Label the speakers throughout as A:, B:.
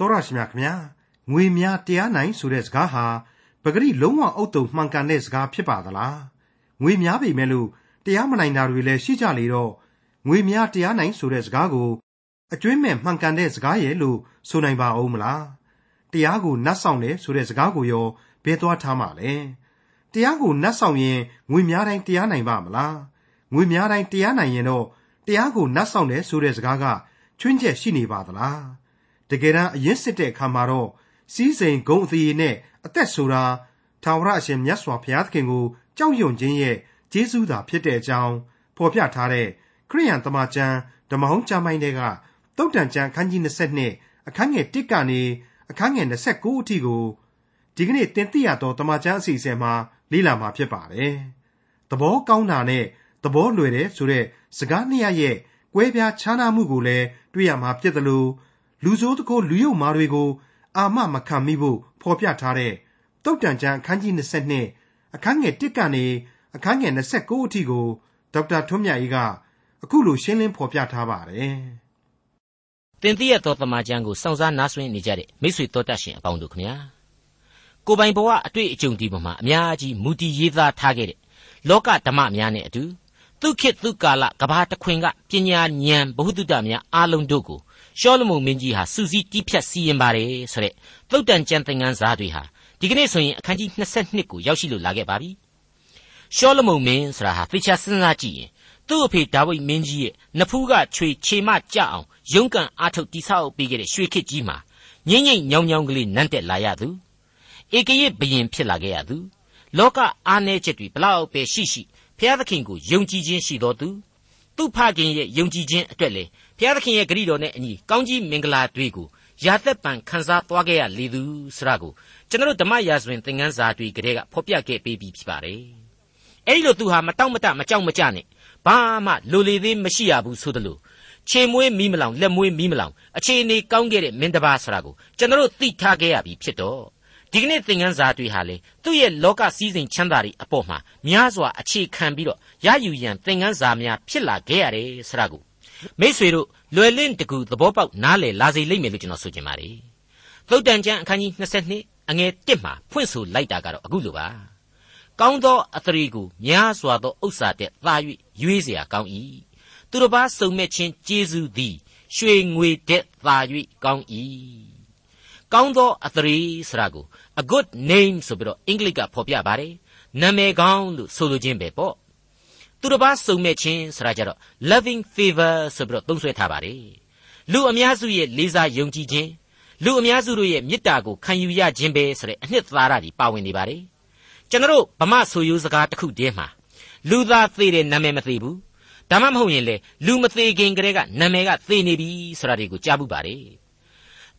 A: တောရရှိမြခင်ဗျာငွေများတရားနိုင်ဆိုတဲ့စကားဟာပဂရိလုံးဝအုတ်တုံမှန်ကန်တဲ့စကားဖြစ်ပါသလားငွေများပေမဲ့လို့တရားမနိုင်တာတွေလည်းရှိကြလေတော့ငွေများတရားနိုင်ဆိုတဲ့စကားကိုအကျွင်းမဲ့မှန်ကန်တဲ့စကားရဲ့လို့ဆိုနိုင်ပါအောင်မလားတရားကိုနတ်ဆောင်တယ်ဆိုတဲ့စကားကိုရောဘယ်သွားထားမှာလဲတရားကိုနတ်ဆောင်ရင်ငွေများတိုင်းတရားနိုင်ပါမလားငွေများတိုင်းတရားနိုင်ရင်တော့တရားကိုနတ်ဆောင်တယ်ဆိုတဲ့စကားကချွင်းချက်ရှိနေပါသလား တကယ်တမ်းအရင်စစ်တဲ့အခါမှာတော့စီးစိမ်ဂုံအသေးနဲ့အသက်ဆိုတာထာဝရအရှင်မြတ်စွာဘုရားသခင်ကိုကြောက်ရွံ့ခြင်းရဲ့ကျေးဇူးသာဖြစ်တဲ့အကြောင်းဖော်ပြထားတဲ့ခရိယန်တမန်ကျမ်းဓမ္မဟောင်းကျမ်းပိုင်းတွေကတုတ်တန်ကျမ်းခန်းကြီး22အခန်းငယ်1ကနေအခန်းငယ်29အထိကိုဒီကနေ့တင်ပြရတော့တမန်ကျမ်းအစီအစဉ်မှာလေ့လာမှာဖြစ်ပါတယ်။သဘောကောင်းတာနဲ့သဘောလွယ်တဲ့ဆိုတဲ့စကားနှစ်ရပ်ရဲ့ကွဲပြားခြားနားမှုကိုလည်းတွေ့ရမှာဖြစ်တယ်လို့ လူဆိုးတကိုလူယုံမာတွေကို အာမမခံမိဖို့ဖော်ပြထားတဲ့တုတ်တန်ကျမ်းအခန်းကြီး22အခန်းငယ်1ကနေအခန်းငယ်29အထိကိုဒေါက်တာထွန်းမြတ်အေးကအခုလိုရှင်းလင်းဖော်ပြထားပါတယ်။
B: တင်တိရသောတမန်ကျမ်းကိုစောင့်စားနားဆွင့်နေကြတဲ့မိတ်ဆွေတော်တတ်ရှင်အပေါင်းတို့ခမညာကိုပိုင်ဘဝအတွေ့အကြုံဒီပေါ်မှာအများကြီးမူတည်ရေးသားထားခဲ့တဲ့လောကဓမ္မများနဲ့အတူသူခေတ်သူကာလကဘာတခွင်ကပညာဉာဏ်ဘ ഹു တုတများအားလုံးတို့ကို ရှောလမုန်မင်းကြီးဟာစူးစီးတီးဖြတ်စီရင်ပါတယ်ဆိုတဲ့သုတ်တန်ကျမ်းသင်ခန်းစာတွေဟာဒီကနေ့ဆိုရင်အခန်းကြီး22ကိုရောက်ရှိလို့လာခဲ့ပါပြီရှောလမုန်မင်းဆိုတာဟာသေချာစဉ်းစားကြည့်ရင်သူ့အဖေဒါဝိဒ်မင်းကြီးရဲ့နဖူးကချွေခြေမကြအောင်ရုန်းကန်အားထုတ်တိဆောက်ပေးခဲ့တဲ့ရွှေခေတ်ကြီးမှာငိမ့်ငိမ့်ညောင်ညောင်ကလေးနန်းတက်လာရသူဧကရစ်ဘရင်ဖြစ်လာခဲ့ရသူလောကအားနည်းချက်တွေဘလောက်ပဲရှိရှိဖျားသခင်ကိုယုံကြည်ခြင်းရှိတော်သူ သူ့ဖခင်ရဲ့ယုံကြည်ခြင်းအတွက်လေဘုရားသခင်ရဲ့ဂရုတော်နဲ့အညီကောင်းကြီးမင်္ဂလာတွေကိုရာသက်ပံခန်းစားသွားခဲ့ရလေသူဆိုတာကိုကျွန်တော်ဓမ္မရာဇဝင်သင်ခန်းစာတွေကတည်းကဖော်ပြခဲ့ပေးပြီးဖြစ်ပါတယ်။အဲဒီလိုသူဟာမတောင့်မတမကြောက်မကြနဲ့ဘာမှလိုလေသေးမရှိရဘူးဆိုသလိုခြေမွေးမီးမလောင်လက်မွေးမီးမလောင်အခြေအနေကောင်းခဲ့တဲ့မင်းတစ်ပါးဆိုတာကိုကျွန်တော်သိထားခဲ့ရပြီဖြစ်တော့ ဒီကနေ့သင်ခန်းစာတွေဟာလေသူ့ရဲ့လောကစည်းစိမ်ချမ်းသာတွေအပေါ်မှာများစွာအခြေခံပြီးတော့ရယူရန်သင်ခန်းစာများဖြစ်လာခဲ့ရတယ်ဆိုတာကိုမိษွေတို့လွယ်လင့်တကူသဘောပေါက်နားလည်လာစေလိမ့်မယ်လို့ကျွန်တော်ဆိုချင်ပါတယ်သုတ်တန်ကျမ်းအခန်းကြီး22အငယ်1မှာဖွင့်ဆိုလိုက်တာကတော့အခုလိုပါကောင်းသောအသရေကိုများစွာသောဥစ္စာတဲ့သာ၍ရွေးเสียကောင်း၏သူတစ်ပါးစုံမဲ့ခြင်းကျေးဇူးသည်ရွှေငွေတဲ့သာ၍ကောင်း၏ ကောင်းသောအသရေဆိုတာကို a good name ဆိုပြီးတော့အင်္ဂလိပ်ကဖော်ပြပါတယ်နာမည်ကောင်းလို့ဆိုလိုခြင်းပဲပေါ့သူတစ်ပါးစုံမဲ့ခြင်းဆိုတာကြတော့ loving favor ဆိုပြီးတော့သုံးစွဲထားပါတယ်လူအများစုရဲ့လေးစားယုံကြည်ခြင်းလူအများစုတို့ရဲ့မေတ္တာကိုခံယူရခြင်းပဲဆိုတဲ့အနှစ်သာရတွေပါဝင်နေပါတယ်ကျွန်တော်ဗမာဆိုရိုးစကားတစ်ခုတည်းမှာလူသားသေးတဲ့နာမည်မသေးဘူးဒါမှမဟုတ်ရင်လေလူမသေးခင်ကတည်းကနာမည်ကသေနေပြီဆိုတာတွေကိုကြားဘူးပါတယ်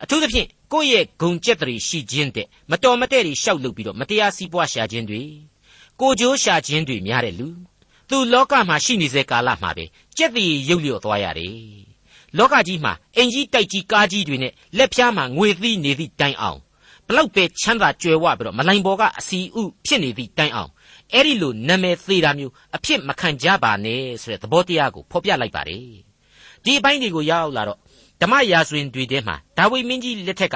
B: အထူးသဖြင့် ကိုယ့်ရဲ့ဂုံကြက်တွေရှိခြင်းတဲ့မတော်မတဲ့တွေရှောက်လုပ်ပြီးတော့မတရားစီးပွားရှာခြင်းတွေကိုကြိုးရှာခြင်းတွေများတဲ့လူသူလောကမှာရှိနေစေကာလမှာပဲကြက်တည်ရုပ်လျော့သွားရတယ်လောကကြီးမှာအင်ကြီးတိုက်ကြီးကားကြီးတွေနဲ့လက်ဖြားမှာငွေသီးနေသည့်တိုင်အောင်ဘလောက်ပဲချမ်းသာကြွယ်ဝပြီးတော့မလိုင်ဘော်ကအစီဥဖြစ်နေသည့်တိုင်အောင်အဲ့ဒီလိုနာမည်သေးတာမျိုးအဖြစ်မခံကြပါနဲ့ဆိုတဲ့သဘောတရားကိုဖော်ပြလိုက်ပါတယ်ဒီအပိုင်းတွေကိုရောက်လာတော့ ဓမ္မရာဇဝင်တွေထဲမှာဒါဝိမင်းကြီးလက်ထက်က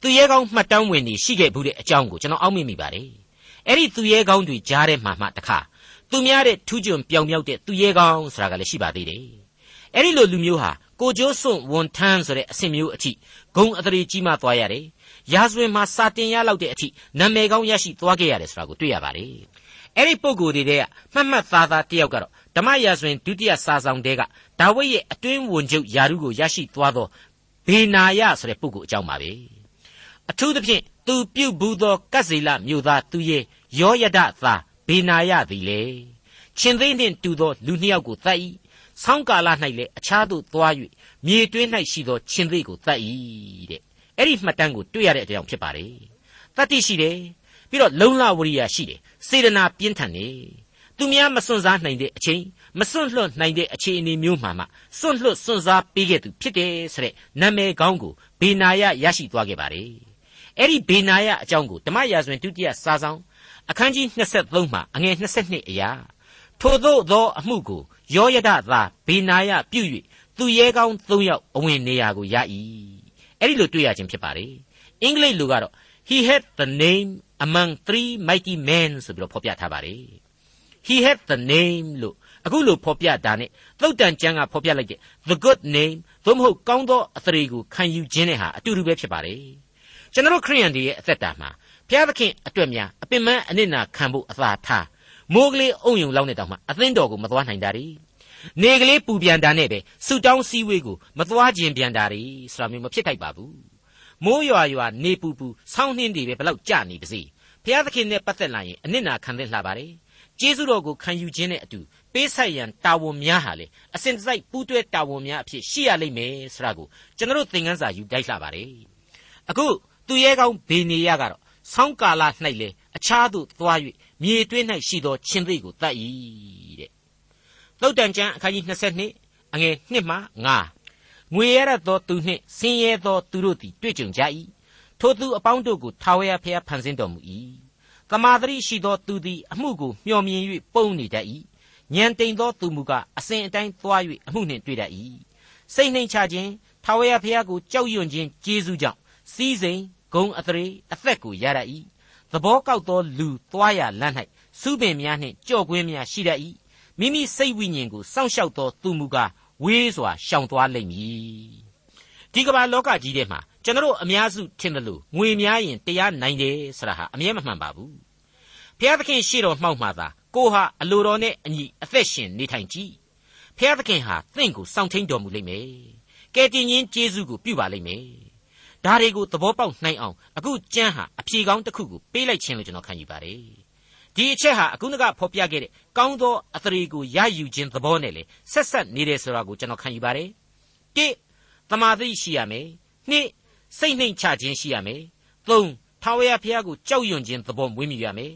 B: သူရဲကောင်းမှတ်တမ်းဝင်နေရှိခဲ့ဘူးတဲ့အကြောင်းကိုကျွန်တော်အောက်မေ့မိပါတယ်အဲ့ဒီသူရဲကောင်းတွေကြားထဲမှာမှတခါသူများတဲ့ထူးချွန်ပြောင်မြောက်တဲ့သူရဲကောင်းဆိုတာကလည်းရှိပါသေးတယ်။အဲ့ဒီလိုလူမျိုးဟာကိုကျိုးစွန့်ဝန်ထမ်းဆိုတဲ့အဆင့်မျိုးအထိဂုံအတရေကြီးမှသွားရတယ်။ရာဇဝင်မှာစာတင်ရလောက်တဲ့အထိနာမည်ကောင်းရရှိသွားခဲ့ရတယ်ဆိုတာကိုတွေ့ရပါတယ်။အဲ့ဒီပုံကိုယ်တွေကမှတ်မှတ်သားသားတယောက်ကတော့ဓမ္မရာဇဝင်ဒုတိယစာဆောင်တဲက ဒါဝိဒ်ရဲ့အတွင်းဝန်ချုပ်ယာရုကိုရရှိသွားသောဘေနာယဆိုတဲ့ပုဂ္ဂိုလ်အကြောင်းပါပဲ။အထူးသဖြင့်သူပြုတ်ဘူးသောကတ်စီလမြို့သားသူရဲ့ယောယဒသာဘေနာယသည်လေရှင်သေးနှင့်တူသောလူနှစ်ယောက်ကိုတတ်၏ဆောင်းကာလ၌လည်းအခြားသို့သွား၍မြေတွင်း၌ရှိသောရှင်သေးကိုတတ်၏တဲ့အဲ့ဒီမှတ်တမ်းကိုတွေ့ရတဲ့အကြောင်းဖြစ်ပါတယ်တတ္တိရှိတယ်ပြီးတော့လုံလဝရိယရှိတယ်စေတနာပြင်းထန်တယ်သူများမစွန့်စားနိုင်တဲ့အချိန် မစွန့်လွတ်နိုင်တဲ့အခြေအနေမျိုးမှာမှစွန့်လွတ်စွန့်စားပေးခဲ့သူဖြစ်တယ်ဆိုတဲ့နာမည်ကောင်းကိုဘေနာယရရှိသွားခဲ့ပါတယ်အဲ့ဒီဘေနာယအကြောင်းကိုဓမ္မရာဇဝင်ဒုတိယစာဆောင်အခန်းကြီး23မှာအငယ်22အရာထို့သောသောအမှုကိုယောယဒသာဘေနာယပြု၍သူရဲကောင်း၃ယောက်အဝင်နေရာကိုရ၏အဲ့ဒီလိုတွေ့ရခြင်းဖြစ်ပါတယ်အင်္ဂလိပ်လိုကတော့ he had the name among three mighty men ဆိုပြီးတော့ဖော်ပြထားပါတယ် he had the name လို့ အခုလိုဖော်ပြတာနဲ့သုတ်တန်ကျမ်းကဖော်ပြလိုက်တဲ့ the good name သို့မဟုတ်ကောင်းသောအသရေကိုခံယူခြင်းနဲ့ဟာအတူတူပဲဖြစ်ပါတယ်ကျွန်တော်ခရိယန်တွေရဲ့အသက်တာမှာဘုရားသခင်အတွက်များအပင်ပန်းအနစ်နာခံဖို့အသာထားမိုးကလေးအုံယုံလောက်နေတောင်မှအသင်းတော်ကိုမသွားနိုင်တာ ड़ी နေကလေးပူပြန်တာနဲ့ပဲဆူတောင်းစည်းဝေးကိုမသွားခြင်းပြန်တာ ड़ी ဆိုတာမျိုးမဖြစ်ထိုက်ပါဘူးမိုးရွာရွာနေပူပူဆောင်းနှင်းတွေပဲဘလောက်ကြနေပါစေဘုရားသခင်နဲ့ပတ်သက်လာရင်အနစ်နာခံသင့်လှပါတယ်ကျေးဇူးတော်ကိုခံယူခြင်းနဲ့အတူ ပေးဆက်ရန်တာဝန်များဟာလေအစဉ်တစိုက်ပူးတွဲတာဝန်များအဖြစ်ရှိရလိမ့်မယ်ဆိုတာကိုကျွန်တော်သင်ခန်းစာယူတိုက်လှပါတယ်အခုသူရဲကောင်းဘေနေရကတော့ဆောင်းကာလ၌လေအခြားသို့သွား၍မြေတွင်း၌ရှိသောချင်းသိကိုတတ်၏တဲ့သုတ်တန်ကျမ်းအခန်းကြီး22အငယ်1မှ9ငွေရရသောသူနှင့်ဆင်းရဲသောသူတို့သည်တွေ့ကြုံကြ၏ထိုသူအပေါင်းတို့ကိုထာဝရဘုရားဖန်ဆင်းတော်မူ၏တမာတရိရှိသောသူသည်အမှုကိုမျှော်မြင်၍ပုံနေတတ်၏ ဉာဏ်တိမ်သောသူမူကားအစဉ်အတိုင်းသွား၍အမှုနှင့်တွေ့တတ်၏စိတ်နှိမ်ချခြင်းထာဝရဘုရားကိုကြောက်ရွံ့ခြင်းကျေးဇူးကြောင့်စီးစိမ်ဂုံအသရေအသက်ကိုရတတ်၏သဘောကောက်သောလူသွားရလမ်း၌စုပင်များနှင့်ကြော့ကွင်းများရှိတတ်၏မိမိစိတ်ဝိညာဉ်ကိုစောင့်ရှောက်သောသူမူကားဝေးစွာရှောင်သွားလိမ့်မည်ဒီကမ္ဘာလောကကြီးထဲမှာကျွန်တော်အများစုထင်တယ်လို့ငွေများရင်တရားနိုင်တယ်ဆိုတာဟာအမြဲမမှန်ပါဘူးဘုရားသခင်ရှေ့တော်မှောက်မှာသာ ကိုဟာအလိုတော်နဲ့အညီအသက်ရှင်နေထိုင်ကြည့်ဖျားသခင်ဟာသင်ကိုစောင့်ထိန်တော်မူလိမ့်မယ်ကယ်တင်ရှင်ယေရှုကိုပြုပါလိမ့်မယ်ဒါတွေကိုသဘောပေါက်နိုင်အောင်အခုကျမ်းဟာအဖြေကောင်းတစ်ခုကိုပေးလိုက်ခြင်းလို့ကျွန်တော်ခံယူပါတယ်ဒီအချက်ဟာအခုနကဖော်ပြခဲ့တဲ့ကောင်းသောအသရေကိုရယူခြင်းသဘောနဲ့လေဆက်ဆက်နေတယ်ဆိုတာကိုကျွန်တော်ခံယူပါတယ်တိသမာဓိရှိရမယ်နှစ်စိတ်နှိမ်ချခြင်းရှိရမယ်သုံးထာဝရဘုရားကိုကြောက်ရွံ့ခြင်းသဘောမွေးမြူရမယ်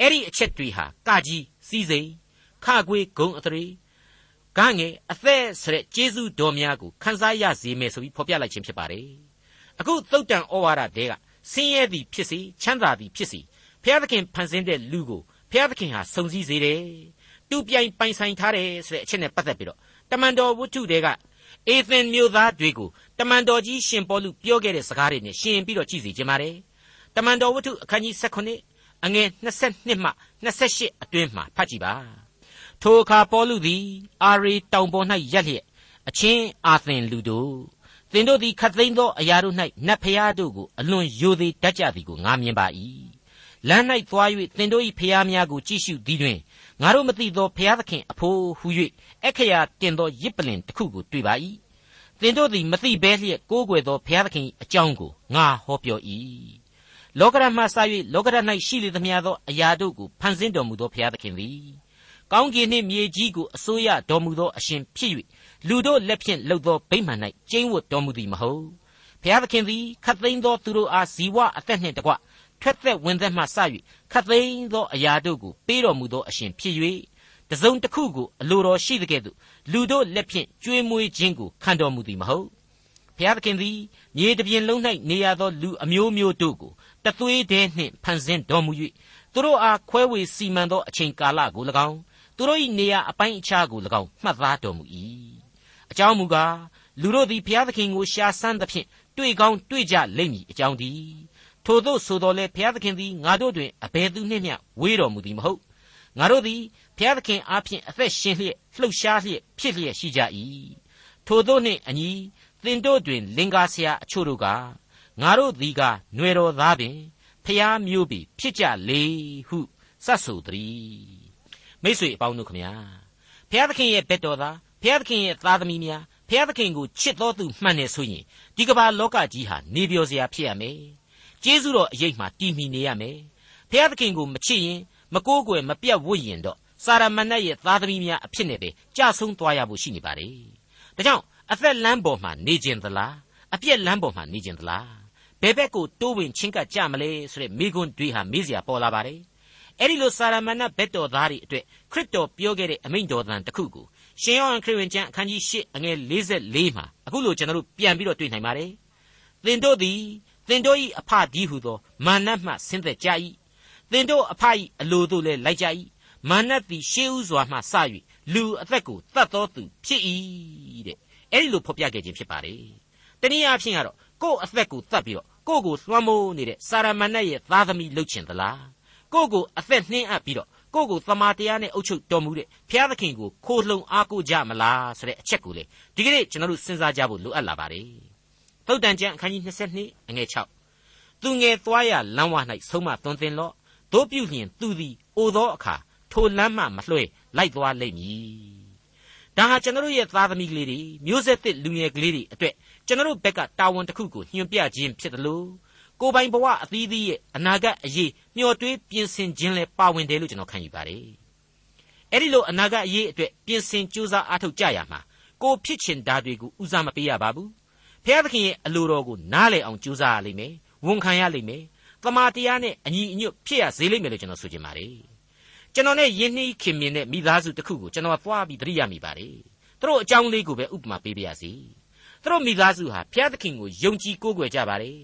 B: အဲ့ဒီအချက်တွေဟာကကြီးစီးစိမ်ခခွေဂုံအသရေဂငယ်အသက်ဆိုတဲ့ကျေးဇူးတော်များကိုခန်းစားရစေမယ်ဆိုပြီးဖော်ပြလိုက်ခြင်းဖြစ်ပါတယ်အခုသုတ်တန်ဩဝါဒတဲကဆင်းရဲသည်ဖြစ်စီချမ်းသာသည်ဖြစ်စီဘုရားသခင်ဖန်ဆင်းတဲ့လူကိုဘုရားသခင်ဟာစုံစည်းစေတယ်တူပြိုင်ပိုင်ဆိုင်ထားတယ်ဆိုတဲ့အချက်နဲ့ပတ်သက်ပြီးတော့တမန်တော်ဝတ္ထုတွေကအေသင်မျိုးသားတွေကိုတမန်တော်ကြီးရှင်ပေါလုပြောခဲ့တဲ့စကားတွေနဲ့ရှင်ပြီးတော့ကြည့်စီခြင်းပါတယ်တမန်တော်ဝတ္ထုအခန်းကြီး18 အငယ်22မှ28အတွင်းမှာဖတ်ကြည့်ပါထိုအခါပေါလုသည် အာရီတောင်ပေါ်၌ရက်လျက်အချင်းအာသင်လူတို့သင်တို့သည်ခတ်သိမ်းသောအရာတို့၌နတ်ဖျားတို့ကိုအလွန်ယိုသေးတတ်ကြသည်ကိုငါမြင်ပါ၏လမ်း၌သွား၍သင်တို့၏ဖျားများကိုကြည့်ရှုသည်တွင်ငါတို့မသိသောဖျားသခင်အဖို့ဟု၍အခရာတင်သောရစ်ပလင်တစ်ခုကိုတွေ့ပါ၏သင်တို့သည်မသိဘဲလျက်ကိုးကွယ်သောဖျားသခင်အကြောင်းကိုငါဟောပြော၏ လောကရမှစ၍လောကရ၌ရှိလေသမျှသောအရာတို့ကိုဖန်ဆင်းတော်မူသောဘုရားသခင်သည်ကောင်းကင်နှင့်မြေကြီးကိုအစိုးရတော်မူသောအရှင်ဖြစ်၍လူတို့လက်ဖြင့်လှုပ်သောဗိမာန်၌ကျင်းဝတ်တော်မူသည်မဟုတ်ဘုရားသခင်သည်ခတ်သိမ်းသောသူတို့အားဇီဝအသက်နှင့်တကွထွက်သက်ဝင်သက်မှစ၍ခတ်သိမ်းသောအရာတို့ကိုပေးတော်မူသောအရှင်ဖြစ်၍တစုံတစ်ခုကိုအလိုတော်ရှိတဲ့ကဲ့သို့လူတို့လက်ဖြင့်ကျွေးမွေးခြင်းကိုခံတော်မူသည်မဟုတ် ဘုရားသခင်သည်မြေတပြင်လုံး၌နေရသောလူအမျိုးမျိုးတို့ကိုတသွေးတည်းနှင့်ဖန်ဆင်းတော်မူ၍သူတို့အားခွဲဝေစီမံသောအချိန်ကာလကို၎င်းသူတို့၏နေရာအပိုင်းအခြားကို၎င်းမှတ်သားတော်မူ၏အကြောင်းမူကားလူတို့သည်ဘုရားသခင်ကိုရှားဆန်းသဖြင့်တွေ့ကောင်းတွေ့ကြလိမ့်မည်အကြောင်းသည်ထို့သောဆိုတော်လဲဘုရားသခင်သည်ငါတို့တွင်အဘယ်သူနှင့်မျှဝေးတော်မူသည်မဟုတ်ငါတို့သည်ဘုရားသခင်အားဖြင့်အသက်ရှင်လျက်လှုပ်ရှားလျက်ဖြစ်လျက်ရှိကြ၏ထို့သောနှင့်အညီ သင်တို့တွင် လင်္ကာဆရာအချို့တို့ကငါတို့သည်ကຫນွေတော်သားပင်ဖျားမျိုးပြီဖြစ်ကြလေဟုစတ်ဆိုသည်မိတ်ဆွေအပေါင်းတို့ခမညာဖျားသခင်ရဲ့ဘက်တော်သားဖျားသခင်ရဲ့သားသမီးများဖျားသခင်ကိုချစ်တော်သူမှန်နေဆိုရင်ဒီကမ္ဘာလောကကြီးဟာနေပြောစရာဖြစ်ရမယ်ကျေးဇူးတော်အရေးမှတည်မီနေရမယ်ဖျားသခင်ကိုမချစ်ရင်မကိုးကွယ်မပြတ်ဝတ်ရင်တော့စာရမဏေရဲ့သားသမီးများအဖြစ်နဲ့ပဲကြဆုံးသွားရဖို့ရှိနေပါလေဒါကြောင့် အသက်လမ်းပေါ်မှာနေခြင်းသလားအပြက်လမ်းပေါ်မှာနေခြင်းသလားဘယ်ဘက်ကိုတိုးဝင်ချင်းကပ်ကြမလဲဆိုတဲ့မိကွန်းတွေးဟာမေးစရာပေါ်လာပါတယ်အဲ့ဒီလိုစာရမဏဘက်တော်သားတွေအတွက်ခရစ်တော်ပြောခဲ့တဲ့အမိန့်တော်သံတစ်ခုကိုရှင်ယောဟန်ခရစ်ဝင်ကျမ်းအခန်းကြီး၈အငယ်44မှာအခုလိုကျွန်တော်တို့ပြန်ပြီးတော့တွေ့နိုင်ပါတယ်သင်တို့သည်သင်တို့၏အဖဒီဟုသောမာနမှဆင်းသက်ကြ၏သင်တို့အဖ၏အလိုတို့လည်းလိုက်ကြ၏မာနသည်ရှေးဥစွာမှစ၍လူအသက်ကိုတတ်တော်သူဖြစ်၏တဲ့ အဲ့ဒီလိုဖော်ပြခဲ့ခြင်းဖြစ်ပါတယ်တနည်းအားဖြင့်ကတော့ကိုယ့်အသက်ကိုတတ်ပြီးတော့ကိုယ့်ကိုလွှမ်းမိုးနေတဲ့စာရမဏေရဲ့သားသမီးလှုပ်ချင်သလားကိုယ့်ကိုအသက်နှင်းအပ်ပြီးတော့ကိုယ့်ကိုသမာတရားနဲ့အုပ်ချုပ်တော်မူတဲ့ဘုရားသခင်ကိုခိုးလှုံအားကိုးကြမလားဆိုတဲ့အချက်ကိုလေဒီကနေ့ကျွန်တော်တို့စဉ်းစားကြဖို့လိုအပ်လာပါတယ်သုတ်တန်ကျမ်းအခန်းကြီး22အငယ်6သူငယ်သွားရလမ်းဝ၌ဆုံးမသွန်သင်လော့တို့ပြုလျင်သူသည်အိုသောအခါထိုလမ်းမှမလွှဲလိုက်သွားလိမ့်မည် ဒါဟာကျွန်တော်ရဲ့သားသမီးကလေးတွေမျိုးဆက်သစ်လူငယ်ကလေးတွေအတွက်ကျွန်တော်ဘက်ကတာဝန်တစ်ခုကိုညွှန်ပြခြင်းဖြစ်တယ်လို့ကိုပိုင်ဘဝအသီးသီးရဲ့အနာဂတ်အရေးမျှော်တွေးပြင်ဆင်ခြင်းလဲပါဝင်တယ်လို့ကျွန်တော်ခံယူပါတယ်အဲ့ဒီလိုအနာဂတ်အရေးအတွက်ပြင်ဆင်ကြိုးစားအားထုတ်ကြရမှာကိုဖြစ်ချင်တာတွေကိုဦးစားမပေးရပါဘူးဖျားသခင်ရဲ့အလိုတော်ကိုနားလည်အောင်ကြိုးစားရလိမ့်မယ်ဝန်ခံရလိမ့်မယ်တမာတရားနဲ့အညီအညွတ်ဖြစ်ရစေလိမ့်မယ်လို့ကျွန်တော်ဆိုချင်ပါတယ် ကျွန်တော်နဲ့ယဉ်နှီးခင်မြင်တဲ့မိသားစုတစ်ခုကိုကျွန်တော်သွားပြီးသတိရမိပါတယ်သူတို့အကြောင်းလေးကိုပဲဥပမာပေးပါရစေသူတို့မိသားစုဟာဘုရားသခင်ကိုယုံကြည်ကိုးကွယ်ကြပါတယ်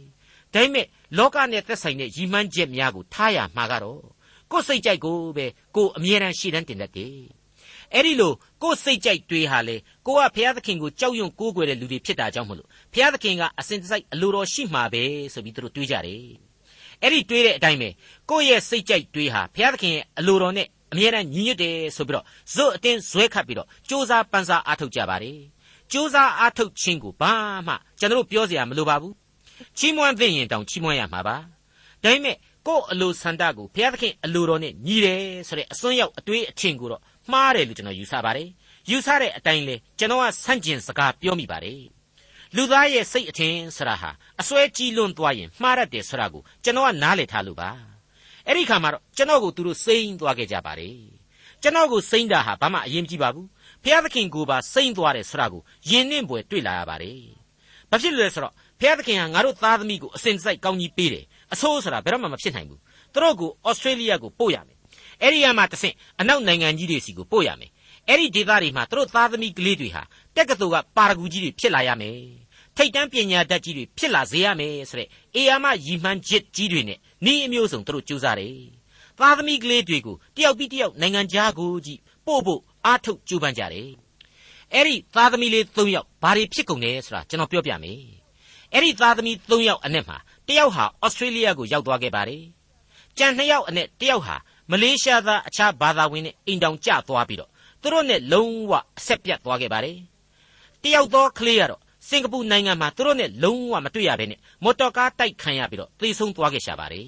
B: ဒါပေမဲ့လောကနဲ့သက်ဆိုင်တဲ့ရည်မှန်းချက်များကိုထားရမှာကတော့ကိုယ်စိတ်ကြိုက်ကိုပဲကိုအမြဲတမ်းရှေ့တန်းတင်တတ်တယ်အဲ့ဒီလိုကိုယ်စိတ်ကြိုက်တွေးဟာလေကိုကဘုရားသခင်ကိုကြောက်ရွံ့ကိုးကွယ်တဲ့လူတွေဖြစ်တာကြောင့်မလို့ဘုရားသခင်ကအစဉ်တစိုက်အလိုတော်ရှိမှာပဲဆိုပြီးသူတို့တွေးကြတယ် အဲ့ဒီတွေးတဲ့အတိုင်းပဲကိုယ့်ရဲ့စိတ်ကြိုက်တွေးဟာဘုရားသခင်ရဲ့အလိုတော်နဲ့အမြဲတမ်းညီညွတ်တယ်ဆိုပြီးတော့ဇွတ်အတင်းဇွဲခတ်ပြီးတော့စ조사ပန်းစားအားထုတ်ကြပါတယ်စ조사အားထုတ်ခြင်းကိုဘာမှကျွန်တော်ပြောစရာမလိုပါဘူးချီးမွမ်းသင့်ရင်တောင်ချီးမွမ်းရမှာပါဒါပေမဲ့ကိုယ့်အလိုဆန္ဒကိုဘုရားသခင်အလိုတော်နဲ့ညီတယ်ဆိုတဲ့အစွန်းရောက်အတွေးအထင်ကိုတော့မှားတယ်လို့ကျွန်တော်ယူဆပါတယ်ယူဆတဲ့အတိုင်းလေကျွန်တော်ကဆန့်ကျင်စကားပြောမိပါတယ် လူသားရဲ့စိတ်အထင်ဆရာဟာအစွဲကြီးလွန်းသွားရင်မှားတတ်တယ်ဆိုတာကိုကျွန်တော်ကနားလည်ထားလို့ပါအဲ့ဒီခါမှာတော့ကျွန်တော်ကိုသူတို့စိမ့်သွားခဲ့ကြပါတယ်ကျွန်တော်ကိုစိမ့်တာဟာဘာမှအရေးမကြီးပါဘူးဖျားသခင်ကိုပါစိမ့်သွားတယ်ဆိုတာကိုယဉ်နှင့်ပွယ်တွေ့လာရပါတယ်ဘာဖြစ်လို့လဲဆိုတော့ဖျားသခင်ကငါတို့သားသမီးကိုအစဉ်စိုက်ကောင်းကြီးပေးတယ်အဆိုးဆိုတာဘယ်တော့မှမဖြစ်နိုင်ဘူးသူတို့ကိုဩစတြေးလျကိုပို့ရမယ်အဲ့ဒီရမှာတဆင့်အနောက်နိုင်ငံကြီးတွေစီကိုပို့ရမယ်အဲ့ဒီဒေသတွေမှာသူတို့သားသမီးကလေးတွေဟာတက်ကတူကပါရဂူကြီးတွေဖြစ်လာရမယ် ထိတ်တန်းပညာတတ်ကြီးတွေဖြစ်လာစေရမယ်ဆိုတဲ့အေယာမရည်မှန်းချက်ကြီးတွေနဲ့ဤအမျိုးစုံသူတို့ကြိုးစားတယ်သားသမီးကလေးတွေကိုတယောက်ပြီးတယောက်နိုင်ငံခြားကိုကြီးပို့ဖို့အားထုတ်ကြိုးပမ်းကြတယ်အဲ့ဒီသားသမီးလေး၃ယောက်ဘာတွေဖြစ်ကုန်လဲဆိုတာကျွန်တော်ပြောပြမယ်အဲ့ဒီသားသမီး၃ယောက်အနက်မှာတယောက်ဟာဩစတြေးလျကိုရောက်သွားခဲ့ပါတယ်ကြံ၂ယောက်အနက်တယောက်ဟာမလေးရှားသားအခြားဘာသာဝင်နဲ့အိမ်တောင်ကျသွားပြီးတော့သူတို့နဲ့လုံးဝအဆက်ပြတ်သွားခဲ့ပါတယ်တယောက်သောကလေးကတော့ စင်ကာပူနိုင်ငံမှာသူတို့နဲ့လုံးဝမတွေ့ရဘဲနဲ့မော်တော်ကားတိုက်ခံရပြီးတော့သေဆုံးသွားခဲ့ရှာပါတယ်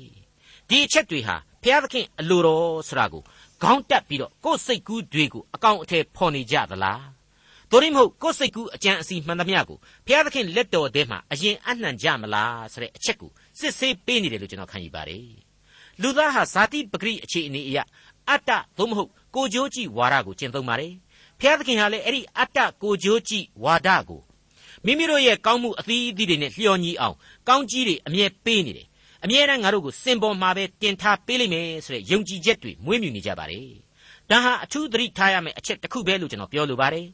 B: ဒီအချက်တွေဟာဘုရားသခင်အလိုတော်ဆိုတာကိုခေါင်းတက်ပြီးတော့ကိုယ်စိတ်ကူးတွေကိုအကောင်အထည်ဖော်နေကြသလားတို့ရင်မဟုတ်ကိုယ်စိတ်ကူးအကြံအစီမှန်သမျှကိုဘုရားသခင်လက်တော်ထဲမှာအရင်အနှံကြမလားဆိုတဲ့အချက်ကိုစစ်ဆေးပေးနေတယ်လို့ကျွန်တော်ခံယူပါတယ်လူသားဟာဇာတိပဂရိအခြေအနေအရအတ္တသို့မဟုတ်ကိုကြိုးကြည့်ဝါဒကိုကျင့်သုံးပါတယ်ဘုရားသခင်ဟာလည်းအဲ့ဒီအတ္တကိုကြိုးကြည့်ဝါဒကို မိမိတို့ရဲ့ကောင်းမှုအသီးအသီးတွေနဲ့လျော်ညီအောင်ကောင်းကြီးတွေအမြဲပေးနေတယ်အမြဲတမ်းငါတို့ကိုစင်ပေါ်မှာပဲတင်ထားပေးလိမ့်မယ်ဆိုတဲ့ယုံကြည်ချက်တွေမွေးမြူနေကြပါတယ်ဒါဟာအထူးသတိထားရမယ့်အချက်တစ်ခုပဲလို့ကျွန်တော်ပြောလိုပါတယ်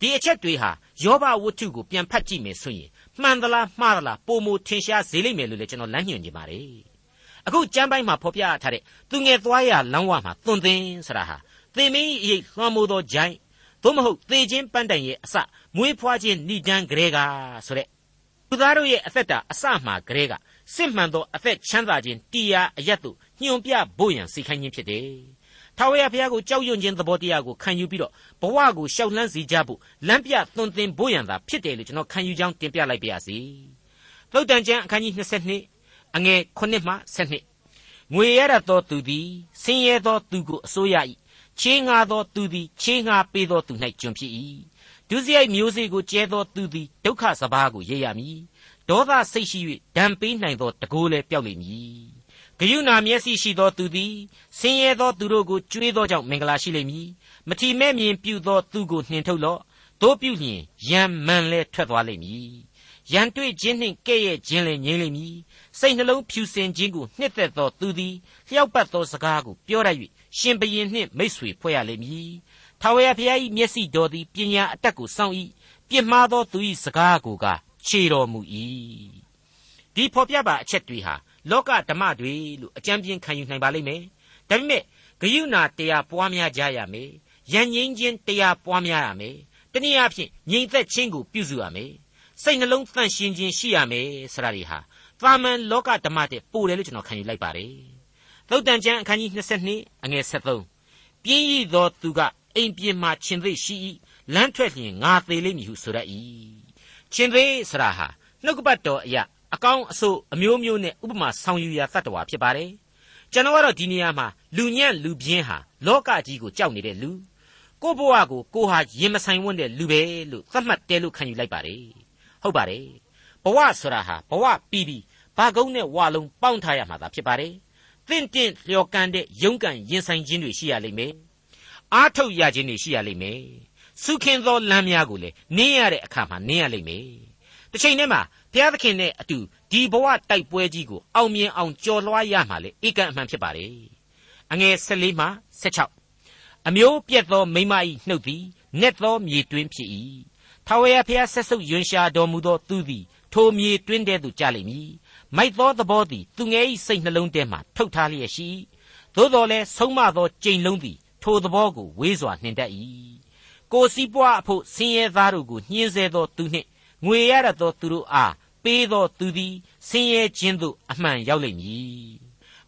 B: ဒီအချက်တွေဟာယောဘဝတ္ထုကိုပြန်ဖတ်ကြည့်မယ်ဆိုရင်မှန်သလားမှားသလားပုံမထင်ရှားစေလိမ့်မယ်လို့လည်းကျွန်တော်လမ်းညွှန်နေပါတယ်အခုကျမ်းပိုင်းမှာဖော်ပြထားတဲ့သူငယ်သွားရလမ်းဝမှာသွန်သင်ဆိုတာဟာသင်မင်းရိပ်လွှမ်းမိုးသောဂျိုင်း သို့မဟုတ်သေခြင်းပန်းတိုင်ရဲ့အစမွေးဖွားခြင်းဏိဒန်းကလေးကဆိုတဲ့သူသားတို့ရဲ့အသက်တာအစမှကလေးကစစ်မှန်သောအသက်ချမ်းသာခြင်းတရားအယက်တို့ညွန်ပြဖို့ရန်စိတ်ခိုင်းခြင်းဖြစ်တယ်။ထာဝရဘုရားကိုကြောက်ရွံ့ခြင်းသဘောတရားကိုခံယူပြီးတော့ဘဝကိုရှောက်လန်းစေကြဖို့လမ်းပြသွန်သင်ဖို့ရန်သာဖြစ်တယ်လို့ကျွန်တော်ခံယူကြောင်းတင်ပြလိုက်ပါရစေ။သုတ်တန်ကျမ်းအခန်းကြီး22အငယ်9မှ12ငွေရတတ်သောသူသည်ဆင်းရဲသောသူကိုအစိုးရ၏ ချေးငါသောသူသည်ချေးငါပေးသောသူ၌ကျွန်ဖြစ်၏ဒုစရိုက်မျိုးစေ့ကိုကျဲသောသူသည်ဒုက္ခစဘာကိုရိပ်ရမည်ဒေါသစိတ်ရှိ၍ဒဏ်ပေးနိုင်သောတကိုးလည်းပျောက်လိမ့်မည်ဂယုဏမျက်စိရှိသောသူသည်ဆင်းရဲသောသူတို့ကိုကြွေးသောကြောင့်မင်္ဂလာရှိလိမ့်မည်မထီမဲ့မြင်ပြုသောသူကိုနှင်ထုတ်လော့တို့ပြုလျင်ယံမန်လဲထွက်သွားလိမ့်မည်ရန်တွေ့ခြင်းနှင့်ကဲ့ရဲ့ခြင်းလည်းငြိမ့်လိမ့်မည်စိတ်နှလုံးဖြူစင်ခြင်းကိုနှစ်သက်သောသူသည်လျှောက်ပတ်သောစကားကိုပြောရ၍ ရှင်ဘရင်နှင့်မိတ်ဆွေဖွဲ့ရလိမ့်မည်ထာဝရဘုရား၏မျက်စိတော်သည်ပညာအတတ်ကိုစောင့်၏ပြစ်မှားသောသူ၏စကားကိုကခြေတော်မူ၏ဒီဖော်ပြပါအချက်တွေဟာလောကဓမ္မတွေလို့အကြံပြင်းခံယူနိုင်ပါလိမ့်မယ်ဒါပေမဲ့ဂယုဏတရားပွားများကြရမယ်ယဉ်ငိမ့်ခြင်းတရားပွားများရမယ်တနည်းအားဖြင့်ငြိမ်သက်ခြင်းကိုပြုစုရမယ်စိတ်နှလုံးသန့်ရှင်းခြင်းရှိရမယ်ဆိုတာတွေဟာသာမန်လောကဓမ္မတဲ့ပို့တယ်လို့ကျွန်တော်ခံယူလိုက်ပါတယ် သုတ်တန်ကျမ်းအခန်းကြီး22အငယ်73ပြင်းရည်သောသူကအိမ်ပြင်မှရှင်သိရှိ၏လမ်းထွက်လျင်ငါသေးလိမ့်မည်ဟုဆိုရ၏ရှင်သိဆိုတာဟာနှုတ်ကပတ်တော်အရာအကောင်းအဆိုးအမျိုးမျိုးနဲ့ဥပမာဆောင်ယူရာတတ်တော်ဖြစ်ပါတယ်ကျွန်တော်ကတော့ဒီနေရာမှာလူညံ့လူပြင်းဟာလောကကြီးကိုကြောက်နေတဲ့လူကိုဘဝကိုကိုဟာရင်မဆိုင်ဝန်းတဲ့လူပဲလို့သတ်မှတ်တယ်လို့ခံယူလိုက်ပါတယ်ဟုတ်ပါတယ်ဘဝဆိုတာဟာဘဝပြီးပြီးဘာကုန်းနဲ့ဝါလုံးပေါင်းထားရမှာသာဖြစ်ပါတယ် တင့်တင့်လျော်ကန်တဲ့ရုန်းကန်ရင်ဆိုင်ခြင်းတွေရှိရလိမ့်မယ်အားထုတ်ရခြင်းတွေရှိရလိမ့်မယ်စုခင်သောလမ်းများကိုလည်းနင်းရတဲ့အခါမှာနင်းရလိမ့်မယ်တစ်ချိန်တည်းမှာဘုရားသခင်နဲ့အတူဒီဘဝတိုက်ပွဲကြီးကိုအောင်မြင်အောင်ကြော်လွှားရမှာလေဧကန်အမှန်ဖြစ်ပါလေအငယ်14မှ16အမျိုးပြက်သောမိမ၏နှုတ်သည်နက်သောမြေတွင်းဖြစ်၏ထာဝရဘုရားဆက်ဆုပ်ယွန်ရှာတော်မူသောသူသည်ထိုမြေတွင်းထဲသို့ကျလိမ့်မည် မိုက်သောသဘောသည်သူငယ်၏စိတ်နှလုံးထဲမှထုတ်ထားလျက်ရှိသို့တော်လည်းဆုံးမသောကြိမ်လုံးသည်ထိုသဘောကိုဝေးစွာနှင်တတ်၏ကိုစည်းပွားအဖို့ဆင်းရဲသားတို့ကိုညှင်းဆဲသောသူနှင့်ငွေရတတ်သောသူတို့အားပေးသောသူသည်ဆင်းရဲခြင်းသို့အမှန်ရောက်လိမ့်မည်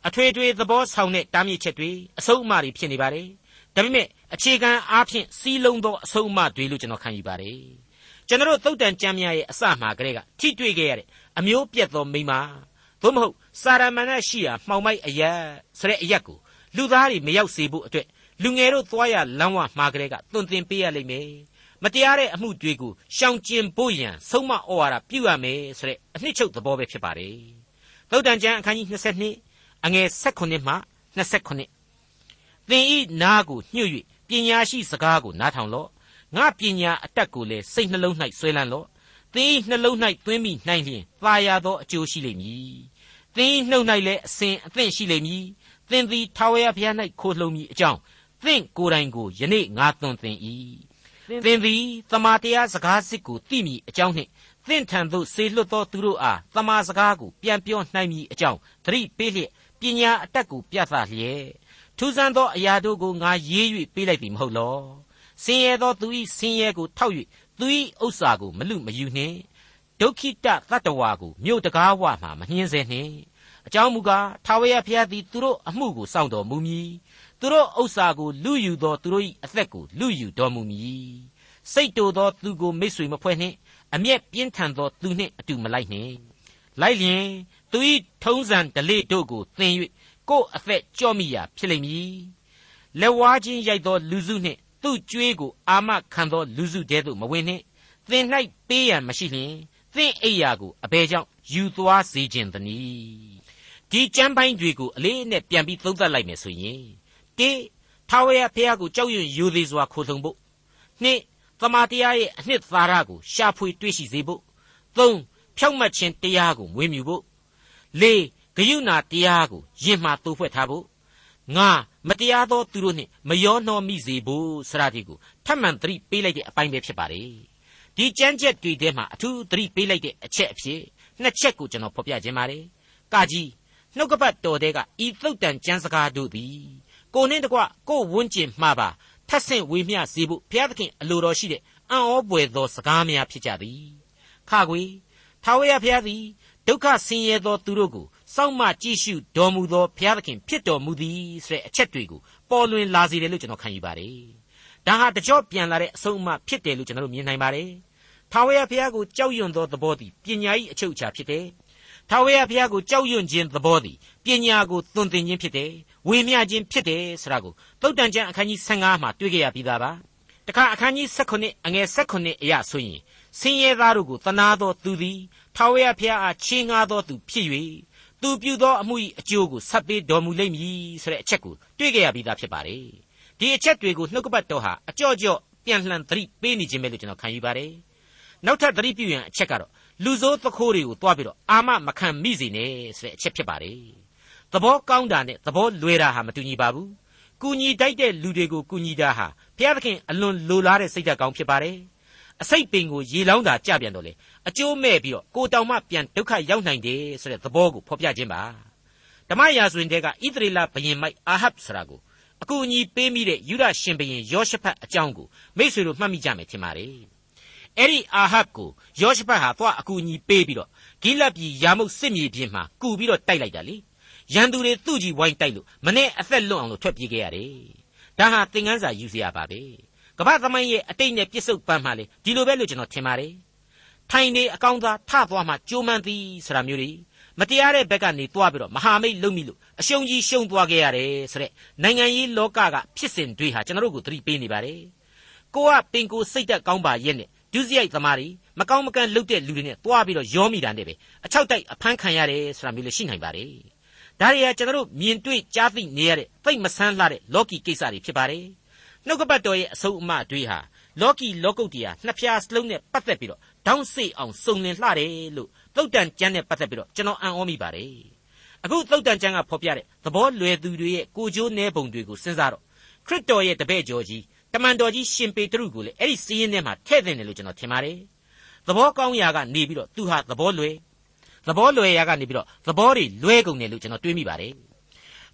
B: အထွေထွေသဘောဆောင်တဲ့တားမြစ်ချက်တွေအဆုံးအမတွေဖြစ်နေပါတယ်ဒါပေမဲ့အခြေခံအားဖြင့်စီးလုံးသောအဆုံးအမတွေလို့ကျွန်တော်ခံယူပါတယ်ကျွန်တော်သုတ်တန်ကျမ်းများရဲ့အစမှာကလေးကထိတွေ့ခဲ့ရတဲ့ အမျိုးပြတ်သောမိမသို့မဟုတ်စာရမဏေရှိရာမှောင်မိုက်အရက်ဆိုတဲ့အရက်ကိုလူသားတွေမရောက်စေဖို့အတွက်လူငယ်တို့သွားရလမ်းဝမှာကလေးကသွန်သင်ပေးရလိမ့်မယ်မတရားတဲ့အမှုတွေကိုရှောင်ကျဉ်ဖို့ရန်ဆုံးမဩဝါဒပြုရမယ်ဆိုတဲ့အနှစ်ချုပ်သဘောပဲဖြစ်ပါတယ်သုတ်တန်ကျမ်းအခန်းကြီး22အငယ်16မှ29သင်ဤနာကိုညှို့၍ပညာရှိစကားကိုနားထောင်လော့ငါပညာအတတ်ကိုလည်းစိတ်နှလုံး၌ဆွဲလန်းလော့ သင်၏နှလုံး၌သွင်းမိနိုင်လျင်သာယာသောအကျိုးရှိလိမ့်မည်သင်၏နှုတ်၌လည်းအစဉ်အသင့်ရှိလိမ့်မည်သင်သည်ထာဝရဘုရား၌ခိုလှုံမည်အကြောင်းသင်ကိုယ်တိုင်ကိုယနေ့ငါသွန်သင်၏သင်သည်တမာတရားစကားစစ်ကိုသိမည်အကြောင်းနှင့်သင်ထံသို့ဆေလွတ်သောသူတို့အားတမာစကားကိုပြန်ပြောနိုင်မည်အကြောင်းသတိပေးလျက်ပညာအတတ်ကိုပြသလျက်ထူးဆန်းသောအရာတို့ကိုငါရေး၍ပေးလိုက်ပြီမဟုတ်လောဆင်းရဲသောသူ၏ဆင်းရဲကိုထောက်၍ သူ၏ဥစ္စာကိုမလူမယူနှင့်ဒုက္ခိတသတ္တဝါကိုမြို့တကားဝမှမနှင်းစေနှင့်အကြောင်းမူကားထာဝရဘုရားသည်သူတို့အမှုကိုစောင့်တော်မူမည်သူတို့ဥစ္စာကိုလူယူသောသူတို့၏အသက်ကိုလူယူတော်မူမည်စိတ်တူသောသူကိုမိတ်ဆွေမဖွဲ့နှင့်အမျက်ပြင်းထန်သောသူနှင့်အတူမလိုက်နှင့်လိုက်လျင်သူ၏ထုံးစံဓလေ့တို့ကိုသင်၍ကိုယ်အသက်ကြော့မိရာဖြစ်လိမ့်မည်လက်ဝါးချင်းရိုက်သောလူစုနှင့် သူ့ကြွေးကိုအာမခံသောလူစုတဲသို့မဝင်နှင့်သင်၌ပေးရန်မရှိလျင်သင်အိယာကိုအဘယ်ကြောင့်ယူသွားစေခြင်းသနည်းဒီကျမ်းပိုင်းတွေကိုအလေးနဲ့ပြန်ပြီးသုံးသပ်လိုက်မယ်ဆိုရင်တေထာဝရဘုရားကိုကြောက်ရွံ့ယူသေးစွာခိုးဆုံဖို့နှစ်သမာတရားရဲ့အနှစ်သာရကိုရှာဖွေတွေ့ရှိစေဖို့သုံးဖြောက်မှတ်ခြင်းတရားကိုမွေးမြူဖို့လေးဂယုဏတရားကိုယင်မှသိုးဖွဲ့ထားဖို့ငါ မတရားသောသူတို့နှင့်မရောနှောမိစေဖို့စရာဒီကိုထပ်မံသတိပေးလိုက်တဲ့အပိုင်းပဲဖြစ်ပါတယ်ဒီကြမ်းကြက်တွေထဲမှာအထူးသတိပေးလိုက်တဲ့အချက်အဖြစ်နှစ်ချက်ကိုကျွန်တော်ဖော်ပြခြင်းပါတယ်ကာကြီးနှုတ်ကပတ်တော်တဲ့ကဤသုတ်တန်ကျမ်းစကားတို့သည်ကိုနှင်းတကွကိုဝန်းကျင်မှားပါထပ်ဆင့်ဝေမျှစေဖို့ဘုရားသခင်အလိုတော်ရှိတဲ့အံ့ဩပွေသောစကားများဖြစ်ကြသည်ခါခွေထာဝရဘုရားသည်ဒုက္ခဆင်းရဲသောသူတို့ကို စောင့်မကြည့်ရှုတော်မူသောဘုရားသခင်ဖြစ်တော်မူသည်ဆိုတဲ့အချက်တွေကိုပေါ်လွင်လာစေတယ်လို့ကျွန်တော်ခံယူပါတယ်။ဒါဟာတကြော့ပြန်လာတဲ့အဆုံးအမဖြစ်တယ်လို့ကျွန်တော်တို့မြင်နိုင်ပါတယ်။ထာဝရဘုရားကိုကြောက်ရွံ့သောသဘောသည်ပညာ၏အချုပ်အခြာဖြစ်တယ်။ထာဝရဘုရားကိုကြောက်ရွံ့ခြင်းသဘောသည်ပညာကိုသွန်သင်ခြင်းဖြစ်တယ်။ဝေမျှခြင်းဖြစ်တယ်ဆိုတာကိုသုတ်တန်ကျမ်းအခန်းကြီး15မှာတွေ့ကြရပြီးသားပါ။တခါအခန်းကြီး16အငယ်16အရာဆိုရင်ဆင်းရဲသားတို့ကိုတနာသောသူသည်ထာဝရဘုရားအားချေးငှားသောသူဖြစ်၍ သူပြုသောအမှု၏အကျိုးကိုဆက်ပေးတော်မူလိမ့်မည်ဆိုတဲ့အချက်ကိုတွေ့ကြရပြီးသားဖြစ်ပါတယ်။ဒီအချက်တွေကိုနှုတ်ကပတ်တော်ဟာအကြော့ကြော့ပြန်လှန်သတိပေးနေခြင်းပဲလို့ကျွန်တော်ခံယူပါတယ်။နောက်ထပ်သတိပြုရန်အချက်ကတော့လူဆိုးသခိုးတွေကိုတွားပြီးတော့အာမမခံမိစေနဲ့ဆိုတဲ့အချက်ဖြစ်ပါတယ်။သဘောကောင်းတာနဲ့သဘောလွယ်တာဟာမတူညီပါဘူး။ကူညီတိုက်တဲ့လူတွေကိုကူညီတာဟာဘုရားသခင်အလွန်လိုလားတဲ့စိတ်ဓာတ်ကောင်းဖြစ်ပါတယ်။အစိတ်ပင်ကိုရေလောင်းတာကြပြန်တော့လေ အကျိုးမဲ့ပြီးတော့ကိုတောင်မှပြန်ဒုက္ခရောက်နိုင်တယ်ဆိုတဲ့သဘောကိုဖော်ပြခြင်းပါဓမ္မရာဇဝင်တဲကဣသရေလဘယင်မိုက်အာဟပ်ဆိုတာကိုအကူအညီပေးမိတဲ့ယူဒရှင်ဘယင်ယောရှဖတ်အကြောင်းကိုမိษွေတို့မှတ်မိကြမယ်ထင်ပါတယ်အဲ့ဒီအာဟပ်ကိုယောရှဖတ်ဟာသွားအကူအညီပေးပြီးတော့ဂိလတ်ပြည်ယာမုတ်စစ်မြေပြင်မှာကူပြီးတော့တိုက်လိုက်တာလေရန်သူတွေသူ့ကြီးဝိုင်းတိုက်လို့မနဲ့အသက်လွတ်အောင်လို့ထွက်ပြေးခဲ့ရတယ်ဒါဟာသင်ခန်းစာယူစရာပါပဲကမ္ဘာသမိုင်းရဲ့အတိတ်နဲ့ပြစ္ဆုတ်ပန်းမှလေဒီလိုပဲလို့ကျွန်တော်ထင်ပါတယ် ထိုင်နေအကောင်းသားထသွားမှကြိုးမှန်းသည်ဆိုတာမျိုးတွေမတရားတဲ့ဘက်ကနေတွားပြီးတော့မဟာမိတ်လုံမိလို့အရှုံးကြီးရှုံးသွားခဲ့ရတယ်ဆိုတဲ့နိုင်ငံရေးလောကကဖြစ်စဉ်တွေဟာကျွန်တော်တို့ကိုသတိပေးနေပါတယ်ကိုကပင်ကိုစိတ်သက်ကောင်းပါရဲ့နဲ့ဒုစရိုက်သမားတွေမကောင်းမကန့်လုပ်တဲ့လူတွေနဲ့တွားပြီးတော့ရောမိတာနဲ့ပဲအချောက်တိုက်အဖမ်းခံရတယ်ဆိုတာမျိုးလည်းရှိနိုင်ပါတယ်ဒါတွေကကျွန်တော်တို့မြင်တွေ့ကြားသိနေရတဲ့သိမဆန်းလှတဲ့လော်ကီကိစ္စတွေဖြစ်ပါတယ်နှုတ်ကပတ်တော်ရဲ့အဆုံးအမတွေဟာလော်ကီလောကုတ်တရားနှစ်ဖြာစလုံးနဲ့ပတ်သက်ပြီးတော့ ဒေါင်းစိတ်အောင်စုံလင်လှတယ်လို့သုတ်တန်ကျမ်းနဲ့ပတ်သက်ပြီးတော့ကျွန်တော်အံ့ဩမိပါတယ်အခုသုတ်တန်ကျမ်းကဖော်ပြတဲ့သဘောလွယ်သူတွေရဲ့ကိုကြိုးနဲပုံတွေကိုစဉ်းစားတော့ခရစ်တော်ရဲ့တပည့်ကျော်ကြီးတမန်တော်ကြီးရှင်ပေတရုကိုလည်းအဲ့ဒီစီးရင်ထဲမှာထည့်သင့်တယ်လို့ကျွန်တော်ထင်ပါတယ်သဘောကောင်းရာကနေပြီးတော့သူဟာသဘောလွယ်သဘောလွယ်ရာကနေပြီးတော့သဘောတွေလွဲကုန်တယ်လို့ကျွန်တော်တွေးမိပါတယ်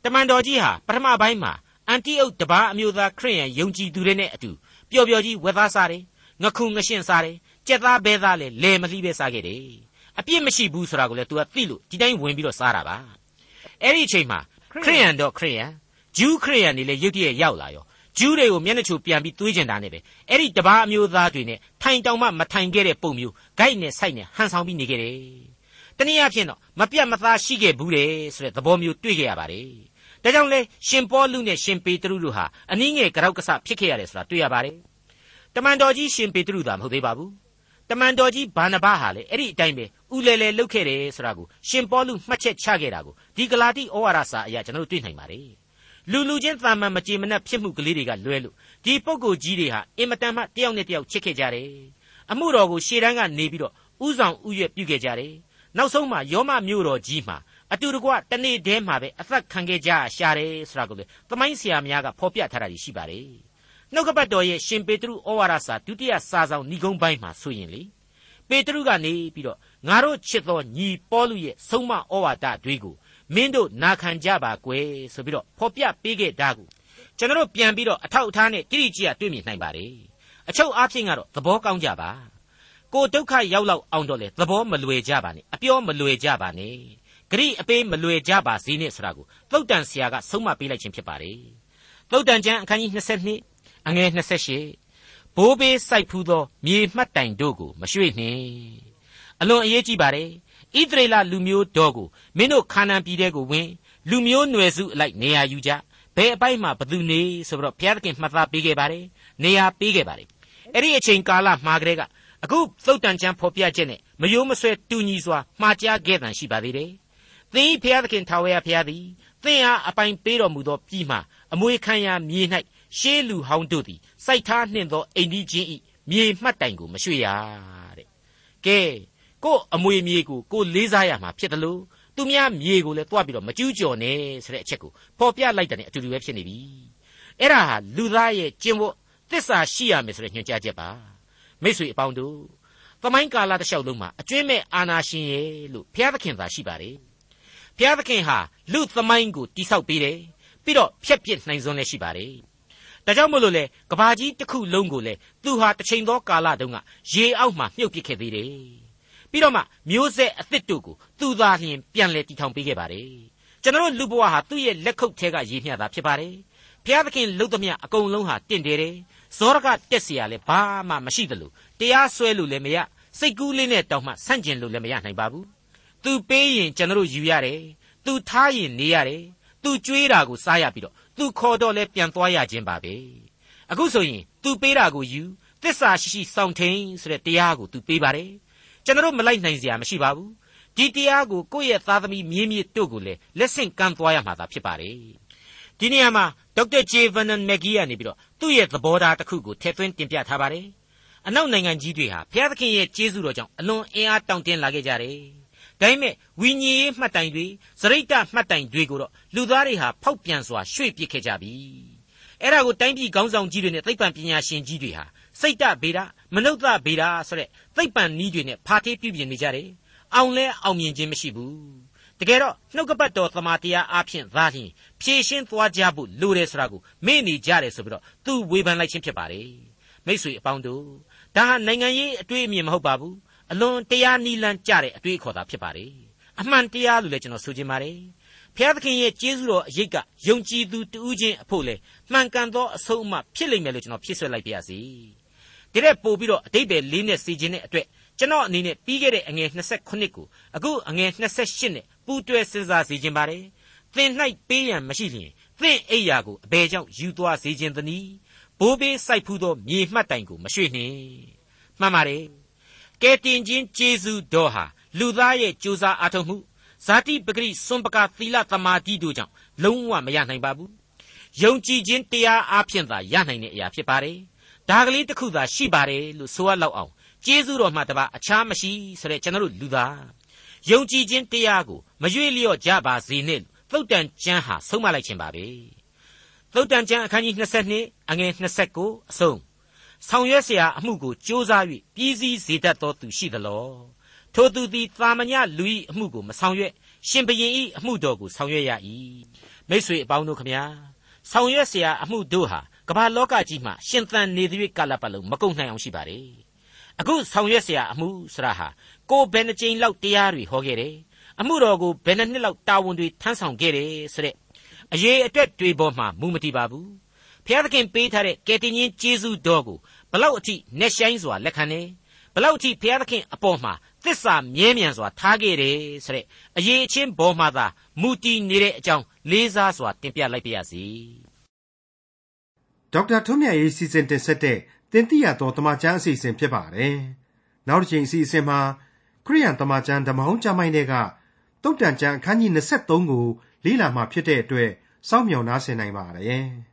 B: တမန်တော်ကြီးဟာပထမပိုင်းမှာအန်တီအုတ်တပါးအမျိုးသားခရစ်ယာန်ယုံကြည်သူတွေနဲ့အတူပျော်ပျော်ကြီးဝက်သားစားတယ်ငခုငရှင်းစားတယ် ကြက်သားဘဲသားလည်းလဲမလှီးပဲစားခဲ့တယ်အပြစ်မရှိဘူးဆိုတာကိုလည်း तू ကသိလို့ဒီတိုင်းဝင်ပြီးတော့စားတာပါအဲ့ဒီအချိန်မှာခရိယန်တော့ခရိယန်ဂျူးခရိယန်တွေလည်းရုတ်တရက်ရောက်လာရောဂျူးတွေကိုမျက်နှာချိုပြန်ပြီးသွေးကျင်တာနဲ့ပဲအဲ့ဒီတပားအမျိုးသားတွေနဲ့ထိုင်တောင်မှမထိုင်ခဲ့တဲ့ပုံမျိုးဂိုက်နဲ့ဆိုင်နဲ့ဟန်ဆောင်ပြီးနေခဲ့တယ်တနည်းအားဖြင့်တော့မပြတ်မသားရှိခဲ့ဘူးတယ်ဆိုတဲ့သဘောမျိုးတွေ့ခဲ့ရပါတယ်ဒါကြောင့်လဲရှင်ပေါလုနဲ့ရှင်ပေတရုတို့ဟာအနည်းငယ်ကြောက်ကဆဖြစ်ခဲ့ရတယ်ဆိုတာတွေ့ရပါတယ်တမန်တော်ကြီးရှင်ပေတရုသာမဟုတ်သေးပါဘူး တမန်တော်ကြီးဘာနဘဟာလည်းအဲ့ဒီအတိုင်းပဲဥလဲလဲလုပ်ခဲ့တယ်ဆိုတာကိုရှင်ပေါလုမှတ်ချက်ချခဲ့တာကိုဒီဂလာတိဩဝါဒစာအရာကျွန်တော်တို့တွေ့နိုင်ပါတယ်လူလူချင်းသာမန်မကြေမနက်ဖြစ်မှုကလေးတွေကလွဲလို့ဒီပုံကိုကြီးတွေဟာအင်မတန်မှတယောက်နဲ့တယောက်ချစ်ခဲ့ကြတယ်အမှုတော်ကိုရှေ့တန်းကနေပြီးတော့ဥဆောင်ဥရွက်ပြုခဲ့ကြတယ်နောက်ဆုံးမှာယောမမြို့တော်ကြီးမှာအတူတကွတနေ့တည်းမှာပဲအသက်ခံခဲ့ကြရှာတယ်ဆိုတာကိုလေသမိုင်းဆရာများကဖော်ပြထားတာရှိပါတယ် နှုတ်ကပတ်တော်ရဲ့ရှင်ပေတရုဩဝါဒစာဒုတိယစာဆောင်ဏိဂုံးပိုင်းမှာဆိုရင်လေပေတရုကနေပြီးတော့ငါတို့ချစ်သောညီပေါလုရဲ့ဆုံးမဩဝါဒတွေကိုမင်းတို့နာခံကြပါကွယ်ဆိုပြီးတော့ဖော်ပြပေးခဲ့တာကိုကျွန်တော်တို့ပြန်ပြီးတော့အထောက်အထားနဲ့တိတိကျကျတွေ့မြင်နိုင်ပါတယ်အချုပ်အားဖြင့်ကတော့သဘောကောင်းကြပါကိုဒုက္ခရောက်လောက်အောင်တော့လေသဘောမလွယ်ကြပါနဲ့အပြောမလွယ်ကြပါနဲ့ဂရိအပေးမလွယ်ကြပါစေနဲ့ဆိုတာကိုသုတ်တန်ဆရာကဆုံးမပေးလိုက်ခြင်းဖြစ်ပါတယ်သုတ်တန်ကျမ်းအခန်းကြီး22 အငယ်28ဘိုးဘေးစိုက်ဖူးသောမြေမှတ်တိုင်တို့ကိုမရွှေ့နှင့်အလွန်အရေးကြီးပါတယ်ဣသရေလလူမျိုးတော်ကိုမင်းတို့ခါနာန်ပြည်ထဲကိုဝင်လူမျိုးနွယ်စုအလိုက်နေရာယူကြဘယ်အပိုင်းမှာဘသူနေဆိုပြီးတော့ဘုရားသခင်မှတ်သားပေးခဲ့ပါတယ်နေရာပေးခဲ့ပါတယ်အဲ့ဒီအချိန်ကာလမှာကလေးကအခုသုတ်တန်ချမ်းဖော်ပြချက်နဲ့မယိုးမဆွဲတူညီစွာမှားကြားခဲ့တန်ရှိပါသေးတယ်သင်ဘုရားသခင်ထာဝရဘုရားသည်သင်အားအပိုင်ပေးတော်မူသောပြည်မှအမွေခံရမြေ၌ ရှေးလူဟောင်းတို့သည်စိုက်ထားနှင့်သောအိမ်ကြီးချင်းဤမြေမှတ်တိုင်ကိုမရွှေ့ရတဲ့ကဲကို့အမွေမြေကိုကိုလေးစားရမှာဖြစ်တယ်လို့သူများမြေကိုလည်းတွားပြီးတော့မကျူးကျော်နဲ့ဆိုတဲ့အချက်ကိုပေါ်ပြလိုက်တဲ့အတူတူပဲဖြစ်နေပြီအဲ့ဒါဟာလူသားရဲ့ကျင့်ဝတ်သစ္စာရှိရမယ်ဆိုတဲ့ညွှန်ကြားချက်ပါမိတ်ဆွေအပေါင်းတို့သမိုင်းကာလတစ်လျှောက်လုံးမှာအကျွင့်မဲ့အာနာရှင်ရဲ့လို့ဘုရားသခင်သာရှိပါတယ်ဘုရားသခင်ဟာလူသမိုင်းကိုတိဆောက်ပေးတယ်ပြီးတော့ဖျက်ပစ်နိုင်စွမ်းလည်းရှိပါတယ် ဒါကြောင့်မို့လို့လေကဘာကြီးတစ်ခုလုံးကိုလေသူဟာတစ်ချိန်သောကာလတုန်းကရေအောက်မှာမြုပ်ပစ်ခဲ့သေးတယ်ပြီးတော့မှမျိုးဆက်အသစ်တို့ကိုသူသာလျှင်ပြန်လဲတည်ထောင်ပေးခဲ့ပါတယ်ကျွန်တော်လူဘဝဟာသူ့ရဲ့လက်ခုပ်ထဲကရေမျှတာဖြစ်ပါတယ်ဘုရားသခင်လှုပ်သမျှအကုန်လုံးဟာတင့်တယ်တယ်ဇောရကတက်เสียလဲဘာမှမရှိသလိုတရားစွဲလို့လည်းမရစိတ်ကူးလေးနဲ့တောင်မှဆန့်ကျင်လို့လည်းမရနိုင်ပါဘူးသူပေးရင်ကျွန်တော်ယူရတယ်သူထားရင်နေရတယ်သူကြွေးတာကိုစားရပြီးတော့ သူခေါ်တော့လဲပြန်သွားရခြင်းပါပဲအခုဆိုရင် तू ပေးတာကိုယူသစ္စာရှိရှိစောင့်ထိန်ဆိုတဲ့တရားကို तू ပေးပါတယ်ကျွန်တော်မလိုက်နိုင်စရာမရှိပါဘူးဒီတရားကိုကိုယ့်ရဲ့သားသမီးမြေးမြစ်တို့ကိုလည်းလက်ဆင့်ကမ်းသွားရမှာသာဖြစ်ပါတယ်ဒီနေရာမှာဒေါက်တာဂျေဗန်နန်မက်ဂီကနေပြီးတော့သူ့ရဲ့သဘောထားတစ်ခုကိုထည့်သွင်းတင်ပြထားပါတယ်အနောက်နိုင်ငံကြီးတွေဟာဘုရားသခင်ရဲ့ကျေးဇူးတော်ကြောင့်အလွန်အင်အားတောင့်တင်းလာခဲ့ကြတယ် ဒါပေမဲ့ဝိညာဉ်ရေးမှတ်တိုင်တွေစရိတ်တမှတ်တိုင်တွေကိုတော့လူသားတွေဟာဖောက်ပြန်စွာရွှေ့ပစ်ခဲ့ကြပြီအဲ့ဒါကိုတိုင်းပြည်ခေါင်းဆောင်ကြီးတွေနဲ့သိပ္ပံပညာရှင်ကြီးတွေဟာစိတ်တဗေဒမနုဿဗေဒဆိုတဲ့သိပ္ပံနည်းတွေနဲ့ဖာထေးပြုပြင်နေကြတယ်အောင်လဲအောင်မြင်ခြင်းမရှိဘူးတကယ်တော့နှုတ်ကပတ်တော်သမာတရားအဖြစ်သာလျှင်ဖြည့်ရှင်းသွားကြဖို့လိုတယ်ဆိုတာကိုမေ့နေကြတယ်ဆိုပြီးတော့သူဝေဖန်လိုက်ခြင်းဖြစ်ပါတယ်မိษွေအပေါင်းတို့ဒါဟာနိုင်ငံရေးအတွေ့အမြင်မဟုတ်ပါဘူး အလွန်တရားနီလန်းကြတဲ့အတွေ့အခေါ်သာဖြစ်ပါတယ်အမှန်တရားလို့လည်းကျွန်တော်ဆိုချင်ပါတယ်ဖျားသခင်ရဲ့ကျေးဇူးတော်အရေးကယုံကြည်သူတူးချင်းအဖို့လေမှန်ကန်သောအဆုံးအမဖြစ်လိမ့်မယ်လို့ကျွန်တော်ဖြစ်ဆွဲလိုက်ပါရစေဒီတဲ့ပို့ပြီးတော့အတိတ်ပဲလေးနဲ့စီခြင်းတဲ့အတွက်ကျွန်တော်အနေနဲ့ပြီးခဲ့တဲ့အငယ်29ကိုအခုအငယ်28နဲ့ပူးတွဲစဉ်းစားစီခြင်းပါတယ်သင်၌ပေးရန်မရှိလျင်သင်အိယာကိုအဘယ်ကြောင့်ယူသွားစေခြင်းသနည်းဘိုးဘေးစိုက်ဖူးသောမြေမှတ်တိုင်ကိုမရွှေ့နှင့်မှန်ပါတယ် ကဲတင်ချင်းဂျေဇုတော်ဟာလူသားရဲ့ကြိုးစားအားထုတ်မှုဇာတိပဂရိစွန်ပကာသီလသမာဓိတို့ကြောင့်လုံးဝမရနိုင်ပါဘူးယုံကြည်ခြင်းတရားအားဖြင့်သာရနိုင်တဲ့အရာဖြစ်ပါတယ်ဒါကလေးတစ်ခုသာရှိပါတယ်လို့ဆိုရလောက်အောင်ကျေးဇူးတော်မှတပါအခြားမရှိဆိုတဲ့ကျွန်တော်တို့လူသားယုံကြည်ခြင်းတရားကိုမရွေ့လျော့ကြပါစေနဲ့သုတ်တန်ကျမ်းဟာဆုံးမလိုက်ခြင်းပါပဲသုတ်တန်ကျမ်းအခန်းကြီး22အငယ်29အဆုံး ဆောင်ရွက်เสียအမှုကိုစ조사၍ပြည်စည်းစေတတ်သောသူရှိသလောထိုသူသည်သာမညလူ၏အမှုကိုမဆောင်ရွက်ရှင်ဘရင်၏အမှုတော်ကိုဆောင်ရွက်ရ၏မိษွေအပေါင်းတို့ခမညာဆောင်ရွက်เสียအမှုတို့ဟာကမ္ဘာလောကကြီးမှာရှင်သန်နေသရွေ့ကာလပတ်လုံးမကုန်နိုင်အောင်ရှိပါတယ်အခုဆောင်ရွက်เสียအမှုဆရာဟာကိုဘယ်နှကြိမ်လောက်တရားတွေဟောခဲ့တယ်အမှုတော်ကိုဘယ်နှစ်နှစ်လောက်တာဝန်တွေထမ်းဆောင်ခဲ့တယ်ဆိုတဲ့အရေးအတွက်တွေပေါ်မှာမူမတည်ပါဘူး ဖျားသခင်ပေးထားတဲ့ကယ်တင်ရှင်ကျေးဇူးတော်ကိုဘလောက်အထိနဲ့ဆိုင်စွာလက်ခံနေဘလောက်အထိဖျားသခင်အပေါ်မှာသစ္စာမြဲမြံစွာထားခဲ့တယ်ဆိုတဲ့အရေးအချင်းပေါ်မှာသာမူတည်နေတဲ့အကြောင်းလေးစားစွာတင်ပြလိုက်ပါရစေ
A: ဒေါက်တာထွန်းမြတ်ရေးစီစဉ်တင်ဆက်တဲ့တင်ပြတော်တမချန်းအစီအစဉ်ဖြစ်ပါတယ်နောက်တစ်ချိန်အစီအစဉ်မှာခရိယန်တမချန်းဓမ္မဟောင်းကျမ်းပိုင်းတွေကတုတ်တန်ကျမ်းအခန်းကြီး23ကိုလေ့လာမှဖြစ်တဲ့အတွက်စောင့်မျှော်နားဆင်နိုင်ပါတယ်။